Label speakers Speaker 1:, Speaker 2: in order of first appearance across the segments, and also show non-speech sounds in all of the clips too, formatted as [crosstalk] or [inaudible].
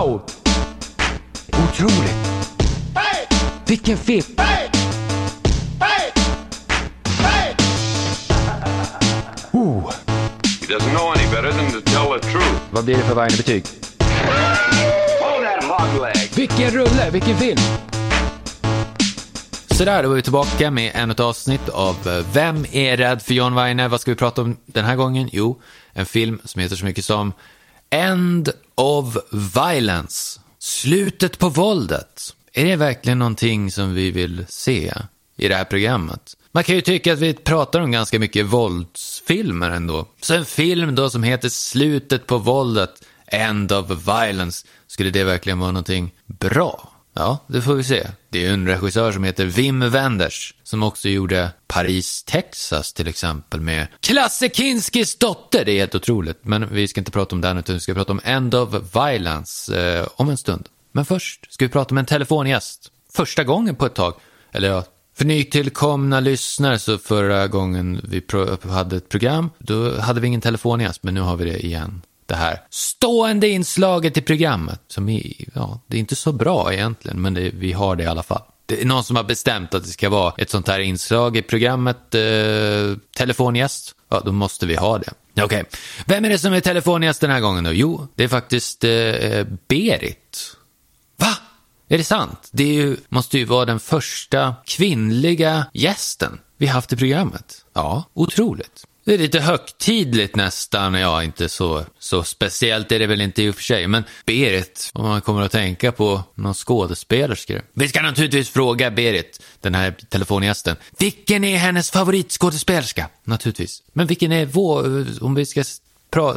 Speaker 1: Wow! Otroligt. Vilken film. Oh,
Speaker 2: He doesn't know any better than to tell the truth.
Speaker 1: vad blir det för
Speaker 2: that hog leg.
Speaker 1: Vilken rulle, vilken film.
Speaker 3: Så där, då var vi tillbaka med ännu ett avsnitt av eh, Vem är rädd för John Weiner? Vad ska vi prata om den här gången? Jo, en film som heter så mycket som End of Violence. Slutet på våldet. Är det verkligen någonting som vi vill se i det här programmet? Man kan ju tycka att vi pratar om ganska mycket våldsfilmer ändå. Så en film då som heter Slutet på våldet, End of Violence, skulle det verkligen vara någonting bra? Ja, det får vi se. Det är en regissör som heter Wim Wenders som också gjorde Paris, Texas till exempel med Klasse Kinskis dotter. Det är helt otroligt. Men vi ska inte prata om den utan vi ska prata om End of Violence eh, om en stund. Men först ska vi prata med en telefongäst. Första gången på ett tag. Eller ja, för nytillkomna lyssnare så förra gången vi hade ett program, då hade vi ingen telefongäst, men nu har vi det igen. Det här stående inslaget i programmet, som är, ja, det är inte så bra egentligen, men det, vi har det i alla fall. Det är någon som har bestämt att det ska vara ett sånt här inslag i programmet, eh, telefongäst. Ja, då måste vi ha det. Okej, vem är det som är telefongäst den här gången då? Jo, det är faktiskt eh, Berit. Va? Är det sant? Det är ju, måste ju vara den första kvinnliga gästen vi haft i programmet. Ja, otroligt. Det är lite högtidligt nästan, ja inte så, så speciellt är det väl inte i och för sig, men Berit, om man kommer att tänka på någon skådespelerska. Vi ska naturligtvis fråga Berit, den här telefongästen, vilken är hennes favoritskådespelerska? Naturligtvis. Men vilken är vår, om vi ska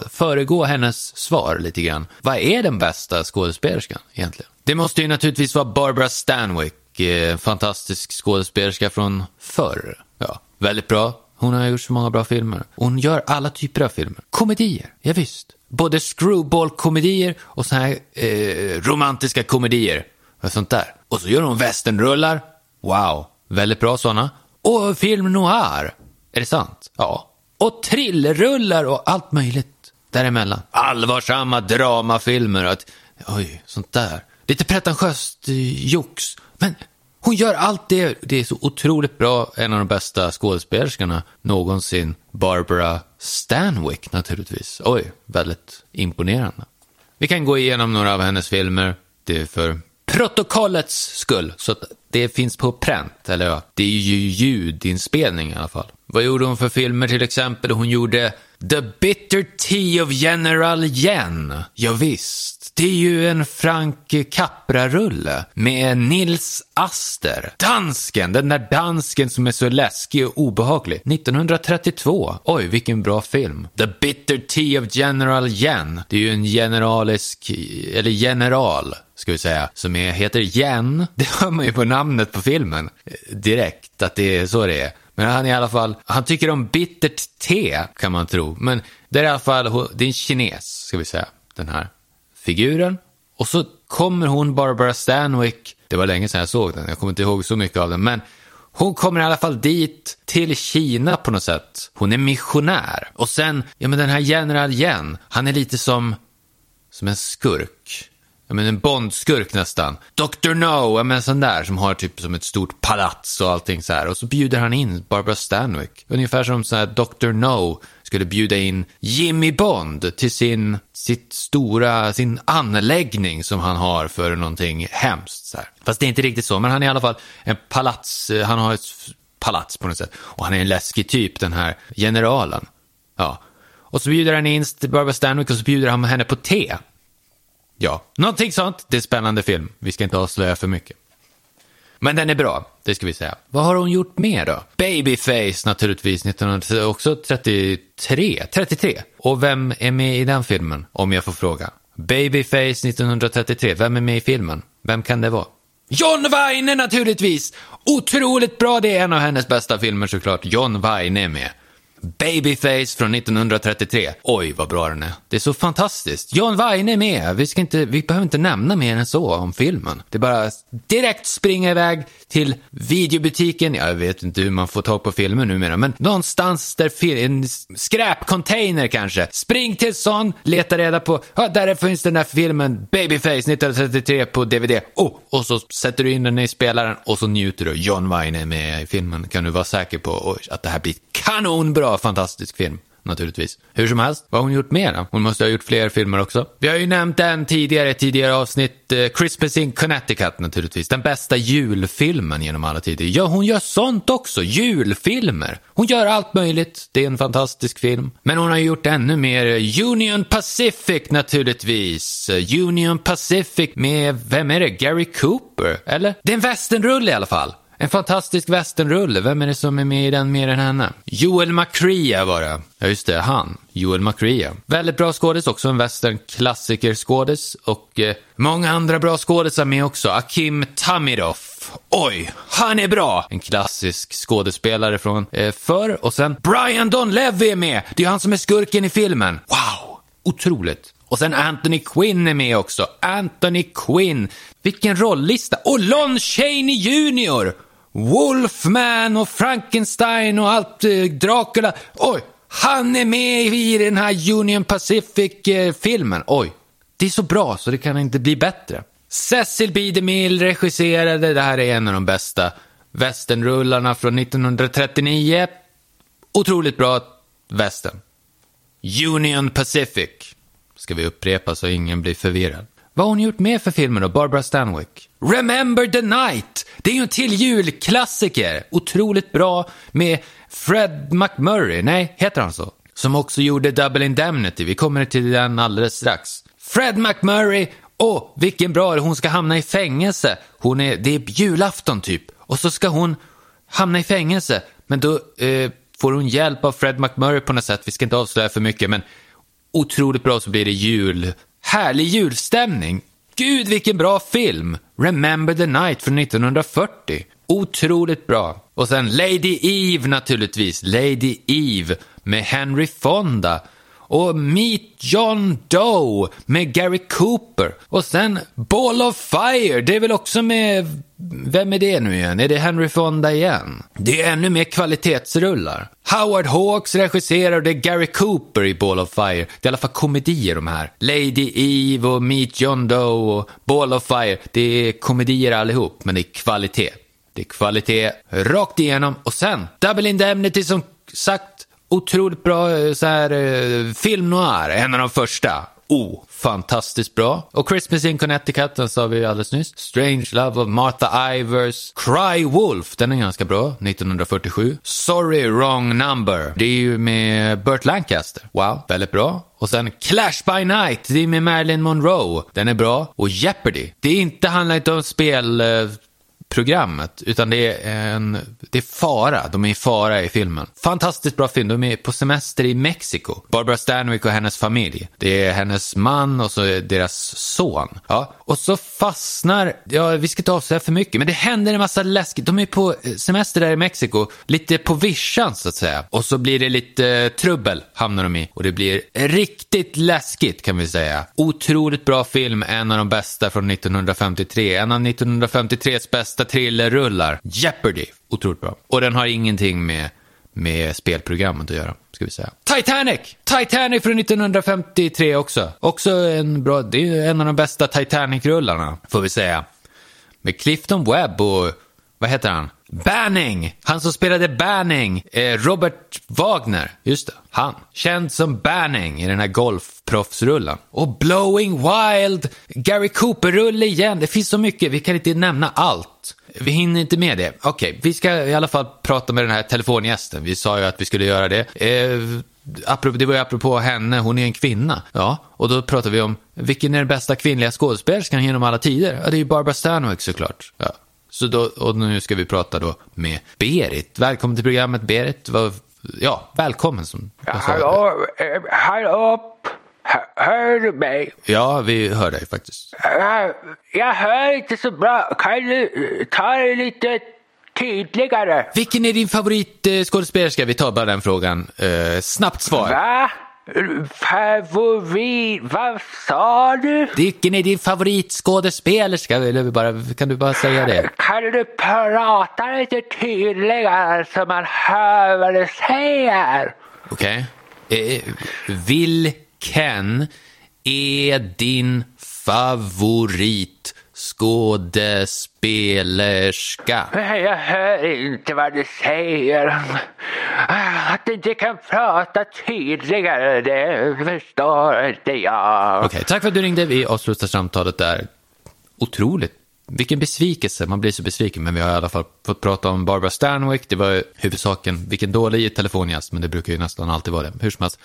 Speaker 3: föregå hennes svar lite grann. Vad är den bästa skådespelerskan egentligen? Det måste ju naturligtvis vara Barbara Stanwyck, eh, fantastisk skådespelerska från förr. Ja, väldigt bra. Hon har gjort så många bra filmer. Hon gör alla typer av filmer. Komedier, ja, visst. Både screwball-komedier och så här eh, romantiska komedier. Och sånt där. Och så gör hon västernrullar. Wow, väldigt bra sådana. Och film noir. Är det sant? Ja. Och trillrullar och allt möjligt däremellan. Allvarsamma dramafilmer att, oj, sånt där. Lite pretentiöst eh, jox. Men hon gör allt det. Det är så otroligt bra. En av de bästa skådespelerskorna någonsin. Barbara Stanwyck naturligtvis. Oj, väldigt imponerande. Vi kan gå igenom några av hennes filmer. Det är för protokollets skull. Så att det finns på pränt. Eller ja, det är ju ljudinspelning i alla fall. Vad gjorde hon för filmer till exempel? Hon gjorde The Bitter Tea of General Yen. Ja, visst. Det är ju en Frank Capra-rulle med Nils Aster. Dansken, den där dansken som är så läskig och obehaglig. 1932. Oj, vilken bra film. The Bitter Tea of General Yen. Det är ju en generalisk, eller general, ska vi säga, som är, heter Yen. [laughs] Det hör man ju på namnet på filmen direkt, att det är så det är. Men han är i alla fall, han tycker om bittert te, kan man tro. Men det är i alla fall, det är en kines, ska vi säga, den här figuren. Och så kommer hon, Barbara Stanwyck, det var länge sedan jag såg den, jag kommer inte ihåg så mycket av den, men hon kommer i alla fall dit till Kina på något sätt. Hon är missionär. Och sen, ja men den här General Yen, han är lite som, som en skurk. Ja men en Bond-skurk nästan. Dr. No, ja men en sån där som har typ som ett stort palats och allting så här. Och så bjuder han in Barbara Stanwyck. Ungefär som så här Dr. No skulle bjuda in Jimmy Bond till sin, sitt stora, sin anläggning som han har för någonting hemskt. Så här. Fast det är inte riktigt så, men han är i alla fall en palats, han har ett palats på något sätt. Och han är en läskig typ, den här generalen. Ja. Och så bjuder han in Barbara Stanwyck och så bjuder han henne på te. Ja, någonting sånt. Det är en spännande film. Vi ska inte avslöja för mycket. Men den är bra, det ska vi säga. Vad har hon gjort mer då? Babyface naturligtvis, 1900, också 33. 33. Och vem är med i den filmen, om jag får fråga? Babyface 1933, vem är med i filmen? Vem kan det vara? John Weine naturligtvis! Otroligt bra, det är en av hennes bästa filmer såklart. John Weine är med. Babyface från 1933. Oj, vad bra den är. Det är så fantastiskt. John Weine är med. Vi, ska inte, vi behöver inte nämna mer än så om filmen. Det är bara direkt springa iväg till videobutiken. Jag vet inte hur man får tag på filmer numera, men någonstans där en skräpcontainer kanske. Spring till sån, leta reda på, ja, där finns den där filmen Babyface 1933 på DVD. Oh, och så sätter du in den i spelaren och så njuter du. John Weine är med i filmen, kan du vara säker på att det här blir kanonbra, fantastisk film. Naturligtvis. Hur som helst, vad har hon gjort mer då? Hon måste ha gjort fler filmer också. Vi har ju nämnt en tidigare, tidigare avsnitt, eh, Christmas in Connecticut naturligtvis. Den bästa julfilmen genom alla tider. Ja, hon gör sånt också, julfilmer. Hon gör allt möjligt, det är en fantastisk film. Men hon har gjort ännu mer, Union Pacific naturligtvis. Union Pacific med, vem är det, Gary Cooper? Eller? Det är en västernrulle i alla fall. En fantastisk westernrulle. Vem är det som är med i den mer än henne? Joel McCrea var det. Ja, just det. Han. Joel McCrea. Väldigt bra skådis, också en western-klassikerskådis. Och eh, många andra bra skådisar med också. Akim Tamiroff. Oj, han är bra! En klassisk skådespelare från eh, förr. Och sen Brian Don Levy är med! Det är han som är skurken i filmen. Wow! Otroligt. Och sen Anthony Quinn är med också. Anthony Quinn. Vilken rolllista. Och Lon Chaney Jr. Wolfman och Frankenstein och allt. Eh, Dracula. Oj, han är med i den här Union Pacific-filmen. Oj, det är så bra så det kan inte bli bättre. Cecil B. DeMille regisserade. Det här är en av de bästa westernrullarna från 1939. Otroligt bra västern. Union Pacific. Ska vi upprepa så ingen blir förvirrad. Vad har hon gjort mer för filmer då? Barbara Stanwyck. Remember the Night! Det är ju en till julklassiker. Otroligt bra med Fred McMurray. Nej, heter han så? Som också gjorde Double Indemnity. Vi kommer till den alldeles strax. Fred McMurray. Åh, oh, vilken bra Hon ska hamna i fängelse. Hon är, det är julafton typ. Och så ska hon hamna i fängelse. Men då eh, får hon hjälp av Fred McMurray på något sätt. Vi ska inte avslöja för mycket, men otroligt bra så blir det jul. Härlig julstämning. Gud vilken bra film! Remember the Night från 1940. Otroligt bra. Och sen Lady Eve naturligtvis. Lady Eve med Henry Fonda. Och Meet John Doe med Gary Cooper. Och sen Ball of Fire, det är väl också med... Vem är det nu igen? Är det Henry Fonda igen? Det är ännu mer kvalitetsrullar. Howard Hawks regisserar och det är Gary Cooper i Ball of Fire. Det är i alla fall komedier de här. Lady Eve och Meet John Doe och Ball of Fire. Det är komedier allihop, men det är kvalitet. Det är kvalitet rakt igenom. Och sen Double Indemnity som sagt otroligt bra eh, så här, eh, film noir, en av de första. Oh, fantastiskt bra. Och Christmas in Connecticut, den sa vi ju alldeles nyss. Strange Love of Martha Ivers. Cry Wolf, den är ganska bra, 1947. Sorry Wrong Number, det är ju med Burt Lancaster. Wow, väldigt bra. Och sen Clash by Night, det är med Marilyn Monroe. Den är bra. Och Jeopardy, det är inte, handlar inte om spel eh, programmet, utan det är en det är fara. De är i fara i filmen. Fantastiskt bra film. De är på semester i Mexiko. Barbara Stanwyck och hennes familj. Det är hennes man och så är deras son. Ja, och så fastnar, ja, vi ska inte avslöja för mycket, men det händer en massa läskigt. De är på eh, semester där i Mexiko, lite på vischan så att säga. Och så blir det lite eh, trubbel, hamnar de i. Och det blir riktigt läskigt kan vi säga. Otroligt bra film, en av de bästa från 1953. En av 1953s bästa thrillerrullar. Jeopardy. Otroligt bra. Och den har ingenting med, med spelprogrammet att göra, ska vi säga. Titanic! Titanic från 1953 också. Också en bra, det är en av de bästa Titanic-rullarna, får vi säga. Med Clifton Webb och, vad heter han? Banning! Han som spelade Banning, eh, Robert Wagner, just det, han. Känd som Banning i den här golfproffsrullen. Och Blowing Wild, Gary Cooper-rulle igen. Det finns så mycket, vi kan inte nämna allt. Vi hinner inte med det. Okej, okay, vi ska i alla fall prata med den här telefongästen. Vi sa ju att vi skulle göra det. Eh, det var ju apropå henne, hon är en kvinna. Ja, och då pratar vi om vilken är den bästa kvinnliga skådespelerskan genom alla tider? Ja, det är ju Barbara Stanwyck såklart. Ja. Så då, och nu ska vi prata då med Berit. Välkommen till programmet Berit. Ja, välkommen. Som
Speaker 4: hallå, eh, hallå, hör du mig?
Speaker 3: Ja, vi hör dig faktiskt.
Speaker 4: Jag hör inte så bra. Kan du ta det lite tydligare.
Speaker 3: Vilken är din favoritskådespelerska? Vi tar bara den frågan. Eh, snabbt svar.
Speaker 4: Va? Favorit? Vad sa du?
Speaker 3: Vilken är din favoritskådespelerska? Eller bara, kan du bara säga det?
Speaker 4: Kan du prata lite tydligare så man hör vad du säger?
Speaker 3: Okej. Eh, vilken är din favoritskådespelerska?
Speaker 4: Jag hör inte vad du säger. Att du inte kan prata tydligare, det förstår inte jag.
Speaker 3: Okej, tack för att du ringde. Vi avslutar samtalet där. Otroligt. Vilken besvikelse. Man blir så besviken. Men vi har i alla fall fått prata om Barbara Stanwyck. Det var huvudsaken. Vilken dålig telefongäst, men det brukar ju nästan alltid vara det. Hur som helst.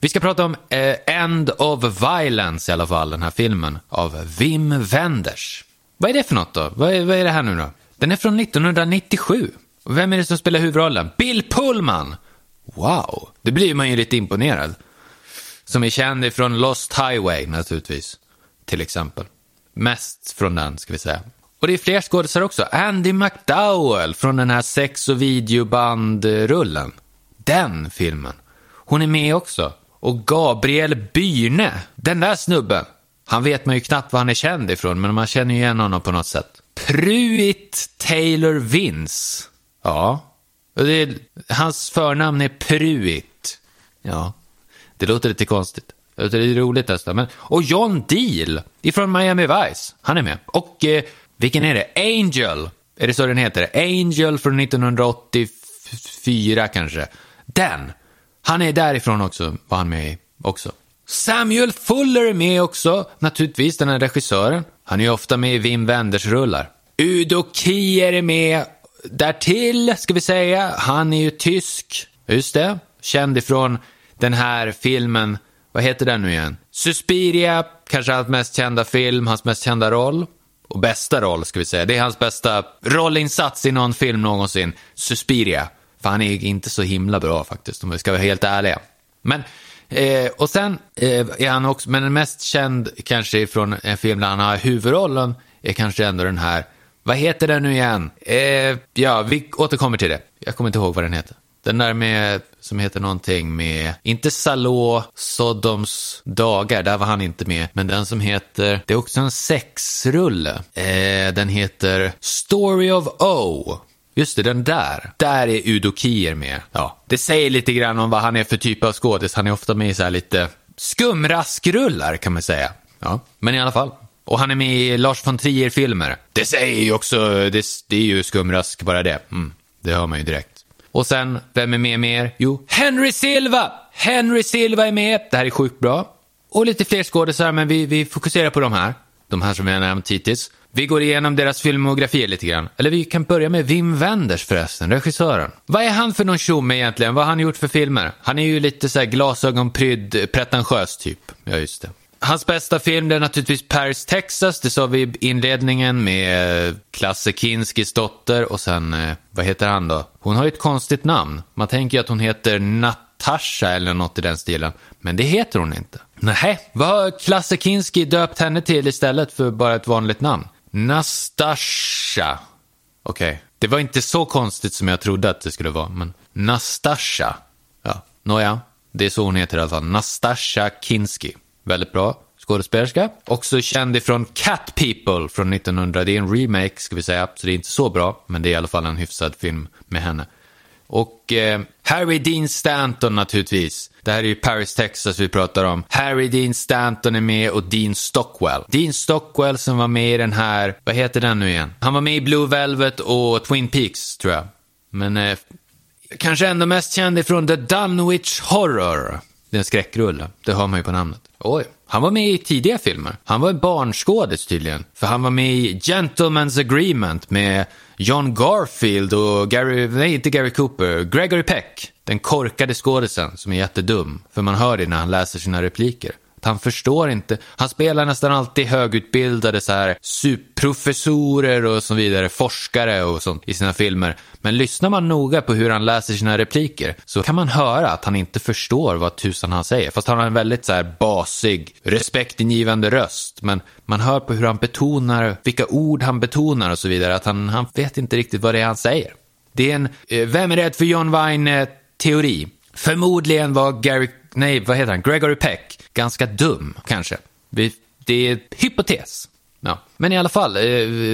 Speaker 3: Vi ska prata om eh, End of Violence i alla fall, den här filmen av Wim Wenders. Vad är det för något då? Vad är, vad är det här nu då? Den är från 1997. Och vem är det som spelar huvudrollen? Bill Pullman! Wow, det blir man ju lite imponerad. Som är känd ifrån Lost Highway naturligtvis, till exempel. Mest från den, ska vi säga. Och det är fler skådespelare också. Andy McDowell från den här sex och videobandrullen. Den filmen. Hon är med också. Och Gabriel Byrne, den där snubben. Han vet man ju knappt vad han är känd ifrån, men man känner ju igen honom på något sätt. Pruitt Taylor Vince. Ja. Det är, hans förnamn är Pruitt. Ja. Det låter lite konstigt. Det låter roligt nästan. Men, och John Deal ifrån Miami Vice. Han är med. Och eh, vilken är det? Angel. Är det så den heter? Angel från 1984 kanske. Den. Han är därifrån också, var han med i också. Samuel Fuller är med också, naturligtvis, den här regissören. Han är ju ofta med i Wim Wenders-rullar. Udo Kier är med. Därtill, ska vi säga, han är ju tysk. Just det. Känd ifrån den här filmen, vad heter den nu igen? Suspiria, kanske hans mest kända film, hans mest kända roll. Och bästa roll, ska vi säga. Det är hans bästa rollinsats i någon film någonsin. Suspiria. För han är inte så himla bra faktiskt, om vi ska vara helt ärliga. Men, eh, och sen eh, är han också, men den mest känd kanske från en film där han har huvudrollen är kanske ändå den här, vad heter den nu igen? Eh, ja, vi återkommer till det. Jag kommer inte ihåg vad den heter. Den där med, som heter någonting med, inte Salå, Sodoms dagar, där var han inte med. Men den som heter, det är också en sexrulle. Eh, den heter Story of O. Just det, den där. Där är Udo Kier med. Ja, det säger lite grann om vad han är för typ av skådis. Han är ofta med i så här lite skumraskrullar kan man säga. Ja, men i alla fall. Och han är med i Lars von Trier-filmer. Det säger ju också, det, det är ju skumrask bara det. Mm, det hör man ju direkt. Och sen, vem är med mer? Jo, Henry Silva! Henry Silva är med. Det här är sjukt bra. Och lite fler skådisar, men vi, vi fokuserar på de här. De här som vi har nämnt hittills. Vi går igenom deras filmografi lite grann. Eller vi kan börja med Wim Wenders förresten, regissören. Vad är han för någon tjomme egentligen? Vad har han gjort för filmer? Han är ju lite så här glasögonprydd, pretentiös typ. Ja, just det. Hans bästa film det är naturligtvis Paris, Texas. Det sa vi i inledningen med eh, Klasse Kinskis dotter och sen, eh, vad heter han då? Hon har ju ett konstigt namn. Man tänker ju att hon heter Natasha eller något i den stilen. Men det heter hon inte. Nej, vad har Klasse Kinski döpt henne till istället för bara ett vanligt namn? Nastasha. Okej, okay. det var inte så konstigt som jag trodde att det skulle vara, men Nastasha. Ja, nåja, det är så hon heter i alla fall. Nastasha Kinski. Väldigt bra skådespelerska. Också känd ifrån Cat People från 1900. Det är en remake, ska vi säga, så det är inte så bra, men det är i alla fall en hyfsad film med henne. Och eh, Harry Dean Stanton naturligtvis. Det här är ju Paris, Texas vi pratar om. Harry Dean Stanton är med och Dean Stockwell. Dean Stockwell som var med i den här, vad heter den nu igen? Han var med i Blue Velvet och Twin Peaks tror jag. Men eh, kanske ändå mest känd ifrån The Dunwich Horror. Det är en skräckrulle, det hör man ju på namnet. Oj. Han var med i tidiga filmer. Han var en barnskådis tydligen. För han var med i Gentleman's Agreement med John Garfield och Gary, nej inte Gary Cooper, Gregory Peck. Den korkade skådisen som är jättedum. För man hör det när han läser sina repliker. Att han förstår inte. Han spelar nästan alltid högutbildade så här professorer och så vidare, forskare och sånt i sina filmer. Men lyssnar man noga på hur han läser sina repliker så kan man höra att han inte förstår vad tusan han säger. Fast han har en väldigt så här basig, respektingivande röst. Men man hör på hur han betonar, vilka ord han betonar och så vidare. Att han, han vet inte riktigt vad det är han säger. Det är en eh, Vem är rädd för John Wine-teori?” eh, Förmodligen var Gary, nej vad heter han, Gregory Peck ganska dum kanske. Vi, det är hypotes. Ja. Men i alla fall, eh,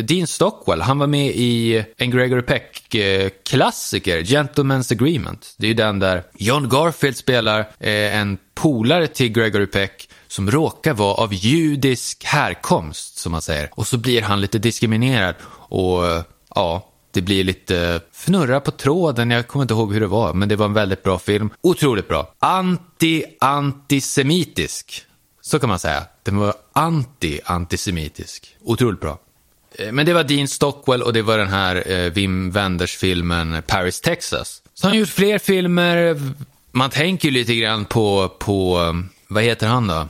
Speaker 3: Dean Stockwell, han var med i en Gregory Peck-klassiker, eh, Gentlemen's Agreement. Det är ju den där John Garfield spelar eh, en polare till Gregory Peck som råkar vara av judisk härkomst, som man säger. Och så blir han lite diskriminerad och eh, ja, det blir lite fnurra på tråden, jag kommer inte ihåg hur det var, men det var en väldigt bra film. Otroligt bra. Anti-antisemitisk, så kan man säga. Den var anti-antisemitisk. Otroligt bra. Eh, men det var Dean Stockwell och det var den här eh, Wim Wenders-filmen Paris, Texas. Så han har gjort fler filmer. Man tänker ju lite grann på, på, eh, vad heter han då?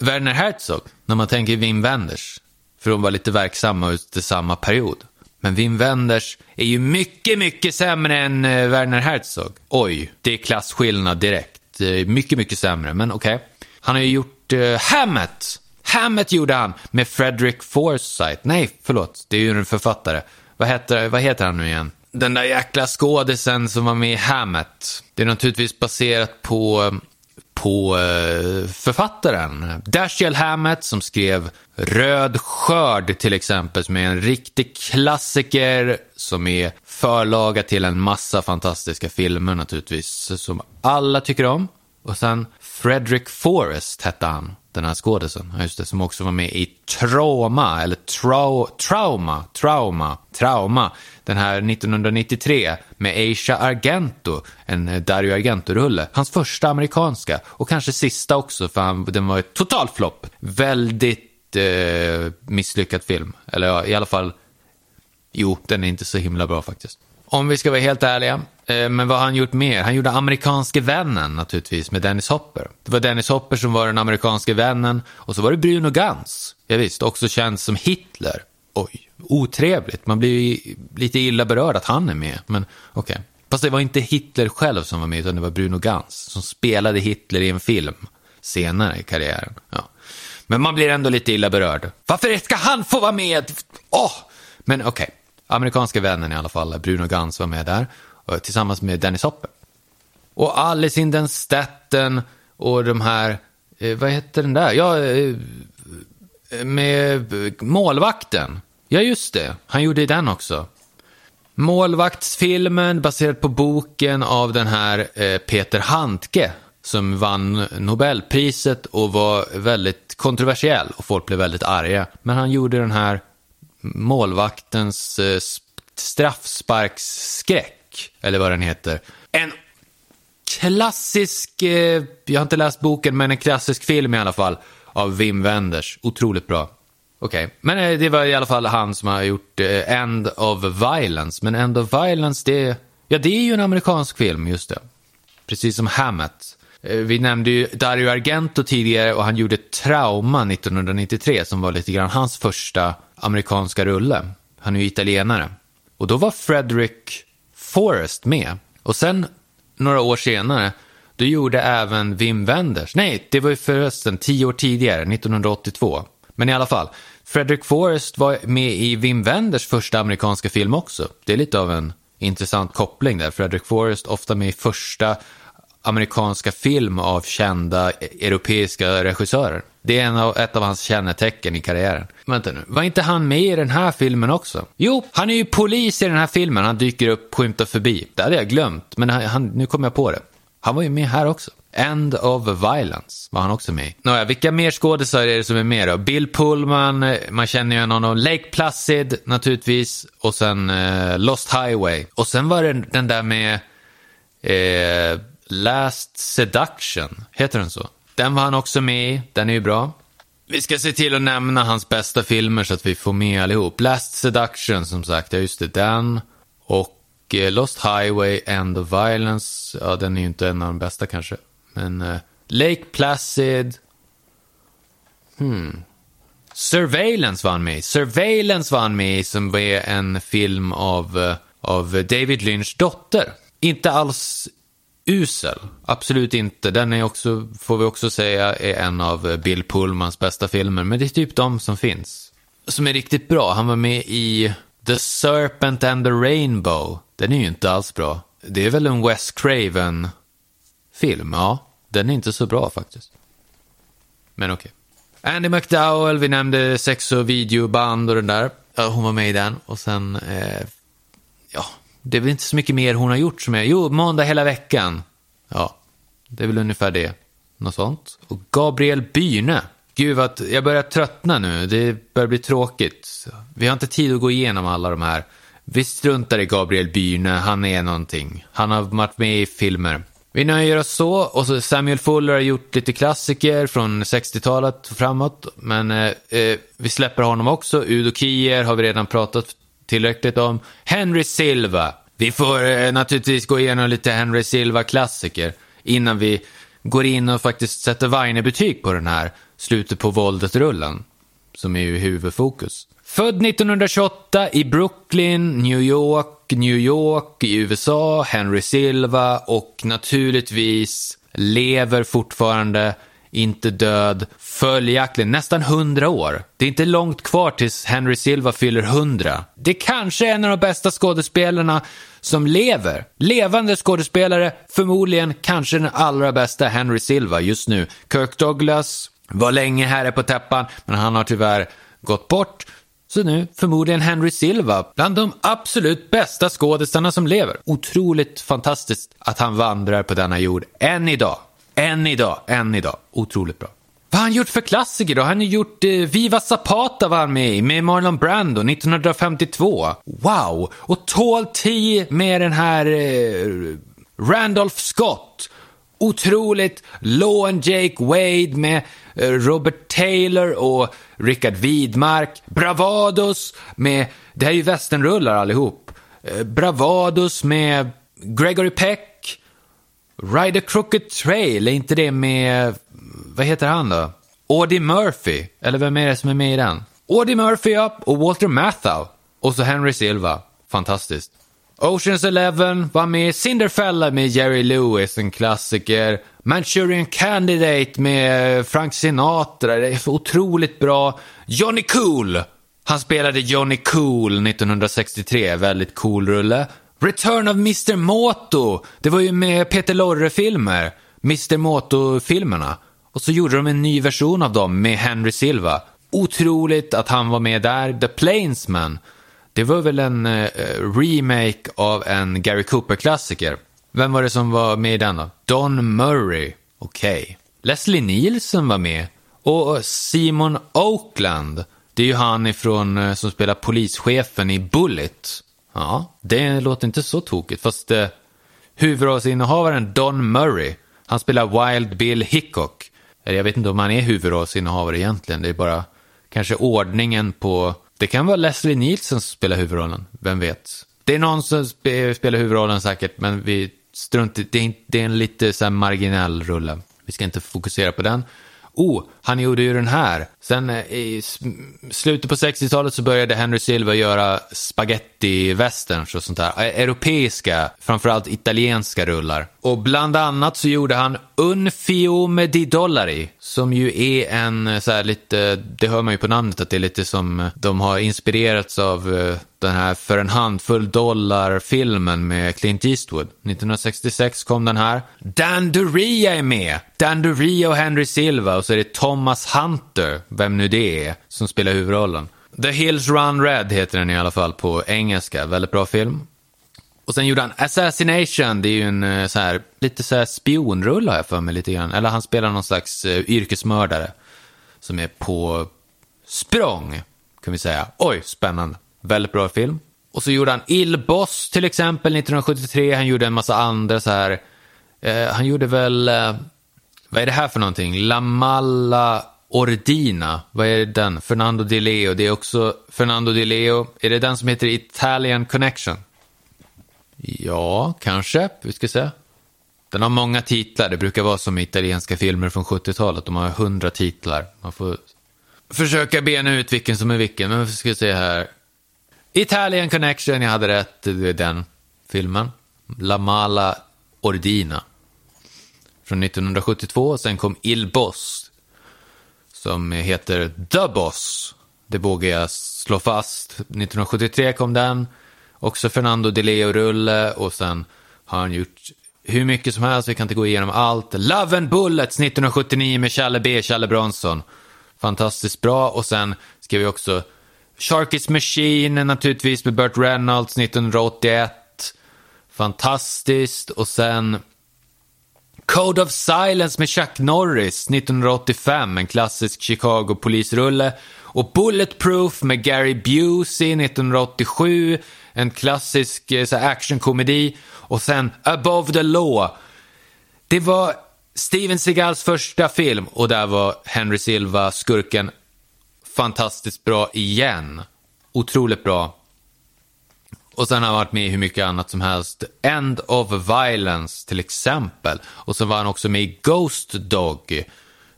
Speaker 3: Werner Herzog, när man tänker Wim Wenders. För de var lite verksamma under samma period. Men Wim Wenders är ju mycket, mycket sämre än eh, Werner Herzog. Oj, det är klasskillnad direkt. Mycket, mycket sämre, men okej. Okay. Han har ju gjort eh, uh, Hammett. Hammett gjorde han med Frederick Forsyth. Nej, förlåt, det är ju en författare. Vad heter, vad heter han nu igen? Den där jäkla skådisen som var med i Hammett. Det är naturligtvis baserat på eh, på eh, författaren. Dashiell Hammett som skrev Röd skörd till exempel, som är en riktig klassiker som är förlaga till en massa fantastiska filmer naturligtvis, som alla tycker om. Och sen Frederick Forrest hette han, den här skådisen, just det, som också var med i Trauma, eller trau, Trauma, Trauma, Trauma, den här 1993 med Asia Argento, en Dario Argento-rulle. Hans första amerikanska och kanske sista också för han, den var ett total flopp. Väldigt eh, misslyckad film. Eller ja, i alla fall, jo, den är inte så himla bra faktiskt. Om vi ska vara helt ärliga, eh, men vad har han gjort mer? Han gjorde Amerikanske vännen naturligtvis med Dennis Hopper. Det var Dennis Hopper som var den amerikanske vännen och så var det Bruno Gans. Ja, visst, också känd som Hitler. Oj, otrevligt. Man blir lite illa berörd att han är med, men okej. Okay. Fast det var inte Hitler själv som var med, utan det var Bruno Gans som spelade Hitler i en film senare i karriären. Ja. Men man blir ändå lite illa berörd. Varför ska han få vara med? Åh! Oh! Men okej, okay amerikanska vännen i alla fall, Bruno Gans var med där, eh, tillsammans med Dennis Hopper. Och Alice in den Staten och de här, eh, vad heter den där? Ja, eh, med målvakten. Ja, just det. Han gjorde den också. Målvaktsfilmen baserad på boken av den här eh, Peter Handke som vann Nobelpriset och var väldigt kontroversiell och folk blev väldigt arga. Men han gjorde den här målvaktens eh, straffsparksskräck, eller vad den heter. En klassisk, eh, jag har inte läst boken, men en klassisk film i alla fall, av Wim Wenders. Otroligt bra. Okej, okay. men eh, det var i alla fall han som har gjort eh, End of Violence. Men End of Violence, det, ja, det är ju en amerikansk film, just det. Precis som Hammett. Eh, vi nämnde ju Dario Argento tidigare och han gjorde Trauma 1993 som var lite grann hans första amerikanska rulle. Han är ju italienare. Och då var Frederick Forrest med. Och sen några år senare, då gjorde även Wim Wenders, nej, det var ju förresten tio år tidigare, 1982 men i alla fall, Frederick Forrest var med i Wim Wenders första amerikanska film också. Det är lite av en intressant koppling där. Frederick Forrest ofta med i första amerikanska film av kända e- europeiska regissörer. Det är en av, ett av hans kännetecken i karriären. Vänta nu, var inte han med i den här filmen också? Jo, han är ju polis i den här filmen. Han dyker upp, skymtar förbi. Det hade jag glömt, men han, nu kom jag på det. Han var ju med här också. End of Violence var han också med i. Nåja, vilka mer skådisar är det som är med då? Bill Pullman, eh, man känner ju honom. Lake Placid naturligtvis. Och sen eh, Lost Highway. Och sen var det den där med eh, Last Seduction. Heter den så? Den var han också med i. Den är ju bra. Vi ska se till att nämna hans bästa filmer så att vi får med allihop. Last Seduction som sagt, ja just det, den. Och eh, Lost Highway, End of Violence, ja den är ju inte en av de bästa kanske. Men uh, Lake Placid Hmm. Surveillance var han med. i. Surveillance var han med i som var en film av, eh, av David Lynchs dotter. Inte alls usel. Absolut inte. Den är också, får vi också säga, är en av Bill Pullmans bästa filmer. Men det är typ de som finns. Som är riktigt bra. Han var med i The Serpent and the Rainbow. Den är ju inte alls bra. Det är väl en Wes Craven-film, ja. Den är inte så bra faktiskt. Men okej. Andy McDowell, vi nämnde sex och videoband och den där. Ja, hon var med i den. Och sen, eh, ja, det är väl inte så mycket mer hon har gjort som är, jo, måndag hela veckan. Ja, det är väl ungefär det. Något sånt. Och Gabriel Byne. Gud, vad, jag börjar tröttna nu. Det börjar bli tråkigt. Vi har inte tid att gå igenom alla de här. Vi struntar i Gabriel Byne, han är någonting. Han har varit med i filmer. Vi nöjer oss så, och så Samuel Fuller har gjort lite klassiker från 60-talet och framåt. Men eh, eh, vi släpper honom också. Udo Kier har vi redan pratat tillräckligt om. Henry Silva. Vi får eh, naturligtvis gå igenom lite Henry Silva-klassiker innan vi går in och faktiskt sätter Weine-betyg på den här slutet på våldet-rullen. Som är ju huvudfokus. Född 1928 i Brooklyn, New York, New York i USA, Henry Silva och naturligtvis lever fortfarande, inte död, följaktligen nästan 100 år. Det är inte långt kvar tills Henry Silva fyller 100. Det kanske är en av de bästa skådespelarna som lever. Levande skådespelare, förmodligen kanske den allra bästa Henry Silva just nu. Kirk Douglas var länge här på täppan, men han har tyvärr gått bort. Så nu förmodligen Henry Silva, bland de absolut bästa skådespelarna som lever. Otroligt fantastiskt att han vandrar på denna jord än idag. Än idag, än idag. Otroligt bra. Vad har han gjort för klassiker då? Han har gjort eh, Viva Zapata var han med i, med Marlon Brando 1952. Wow! Och Tall T med den här eh, Randolph Scott. Otroligt. Law and Jake Wade med eh, Robert Taylor och Richard Widmark. Bravados med, det här är ju västernrullar allihop. Eh, Bravados med Gregory Peck. Ride a Crooked Trail, är inte det med, vad heter han då? Audie Murphy, eller vem är det som är med i den? Audie Murphy ja, och Walter Matthau. Och så Henry Silva, fantastiskt. Oceans Eleven var med, Cinderfella med Jerry Lewis, en klassiker. Manchurian Candidate med Frank Sinatra, det är så otroligt bra. Johnny Cool, han spelade Johnny Cool 1963, väldigt cool rulle. Return of Mr. Moto, det var ju med Peter Lorre-filmer, Mr. Moto-filmerna. Och så gjorde de en ny version av dem med Henry Silva. Otroligt att han var med där. The Plainsman, det var väl en eh, remake av en Gary Cooper-klassiker. Vem var det som var med i den då? Don Murray. Okej. Okay. Leslie Nielsen var med. Och eh, Simon Oakland. Det är ju han ifrån, eh, som spelar polischefen i Bullet. Ja, det låter inte så tokigt. Fast eh, huvudrollsinnehavaren Don Murray, han spelar Wild Bill Hickok. Eller jag vet inte om han är huvudrollsinnehavare egentligen. Det är bara kanske ordningen på... Det kan vara Leslie Nielsen som spelar huvudrollen. Vem vet? Det är någon som spelar huvudrollen säkert, men vi strunt det är, det är en lite så här marginell rulle. Vi ska inte fokusera på den. Oh, han gjorde ju den här. Sen eh, i slutet på 60-talet så började Henry Silva göra spaghetti-westerns och sånt där. Eh, europeiska, framförallt italienska rullar. Och bland annat så gjorde han Un fiume di dollari, som ju är en eh, så här lite, det hör man ju på namnet att det är lite som de har inspirerats av den här För en handfull dollar-filmen med Clint Eastwood. 1966 kom den här. Dan Duria är med. Dan Duria och Henry Silva och så är det Tom Thomas Hunter, vem nu det är, som spelar huvudrollen. The Hills Run Red heter den i alla fall på engelska. Väldigt bra film. Och sen gjorde han Assassination, det är ju en eh, så här, lite så här spionrull har jag för mig lite grann. Eller han spelar någon slags uh, yrkesmördare. Som är på språng, kan vi säga. Oj, spännande. Väldigt bra film. Och så gjorde han Il Boss till exempel 1973. Han gjorde en massa andra så här. Eh, han gjorde väl, eh, vad är det här för någonting? Lamalla Ordina. Vad är den? Fernando Di Leo. Det är också Fernando Di Leo. Är det den som heter Italian Connection? Ja, kanske. Vi ska se. Den har många titlar. Det brukar vara som italienska filmer från 70-talet. De har hundra titlar. Man får försöka bena ut vilken som är vilken, men vi ska se här. Italian Connection, jag hade rätt, det är den filmen. La Mala Ordina. Från 1972, sen kom Il Boss. Som heter The Boss. Det vågar jag slå fast. 1973 kom den. Också Fernando Di Leo-rulle och sen har han gjort hur mycket som helst, vi kan inte gå igenom allt. Love and Bullets 1979 med Challe B, Challe Bronson. Fantastiskt bra och sen ska vi också Sharky's Machine naturligtvis med Burt Reynolds 1981. Fantastiskt och sen Code of Silence med Chuck Norris 1985, en klassisk Chicago-polisrulle. Och Bulletproof med Gary Busey 1987, en klassisk eh, actionkomedi. Och sen Above the Law. Det var Steven Seagals första film och där var Henry Silva, skurken, fantastiskt bra igen. Otroligt bra. Och sen har han varit med i hur mycket annat som helst. End of Violence till exempel. Och så var han också med i Ghost Dog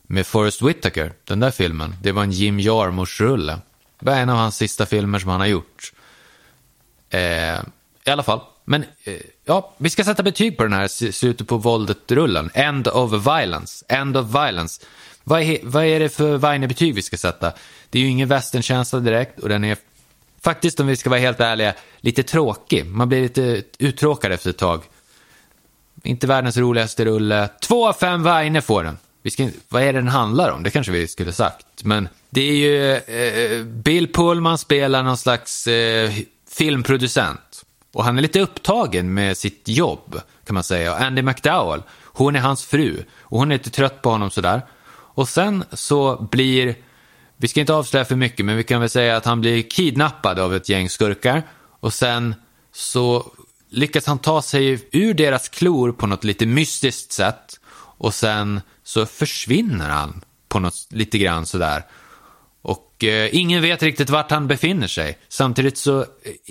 Speaker 3: med Forrest Whitaker. Den där filmen. Det var en Jim Jarmusch-rulle. Det var en av hans sista filmer som han har gjort. Eh, I alla fall. Men eh, ja, vi ska sätta betyg på den här slutet på våldet-rullen. End of Violence. End of Violence. Vad är, vad är det för Weine-betyg vi ska sätta? Det är ju ingen västernkänsla direkt och den är faktiskt, om vi ska vara helt ärliga, lite tråkig. Man blir lite uttråkad efter ett tag. Inte världens roligaste rulle. Två av fem Weine får den. Vi ska, vad är det den handlar om? Det kanske vi skulle sagt. Men det är ju eh, Bill Pullman spelar någon slags eh, filmproducent. Och han är lite upptagen med sitt jobb, kan man säga. Och Andy McDowell, hon är hans fru. Och hon är lite trött på honom sådär. Och sen så blir, vi ska inte avslöja för mycket, men vi kan väl säga att han blir kidnappad av ett gäng skurkar. Och sen så lyckas han ta sig ur deras klor på något lite mystiskt sätt. Och sen så försvinner han på något lite grann sådär. Och eh, ingen vet riktigt vart han befinner sig. Samtidigt, så, eh,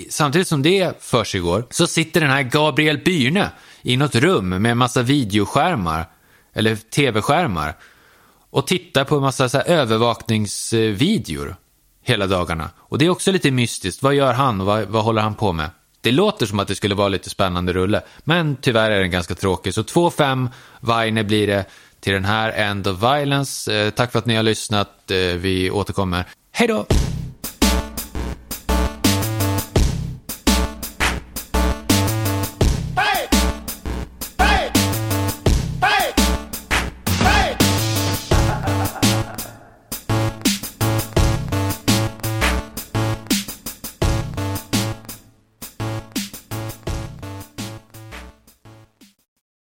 Speaker 3: samtidigt som det försiggår så sitter den här Gabriel Byrne i något rum med en massa videoskärmar, eller tv-skärmar, och tittar på en massa så här, övervakningsvideor hela dagarna. Och det är också lite mystiskt. Vad gör han vad, vad håller han på med? Det låter som att det skulle vara lite spännande rulle, men tyvärr är den ganska tråkig. Så 2-5 Weine blir det till den här End of Violence. Eh, tack för att ni har lyssnat. Eh, vi återkommer. Hej då!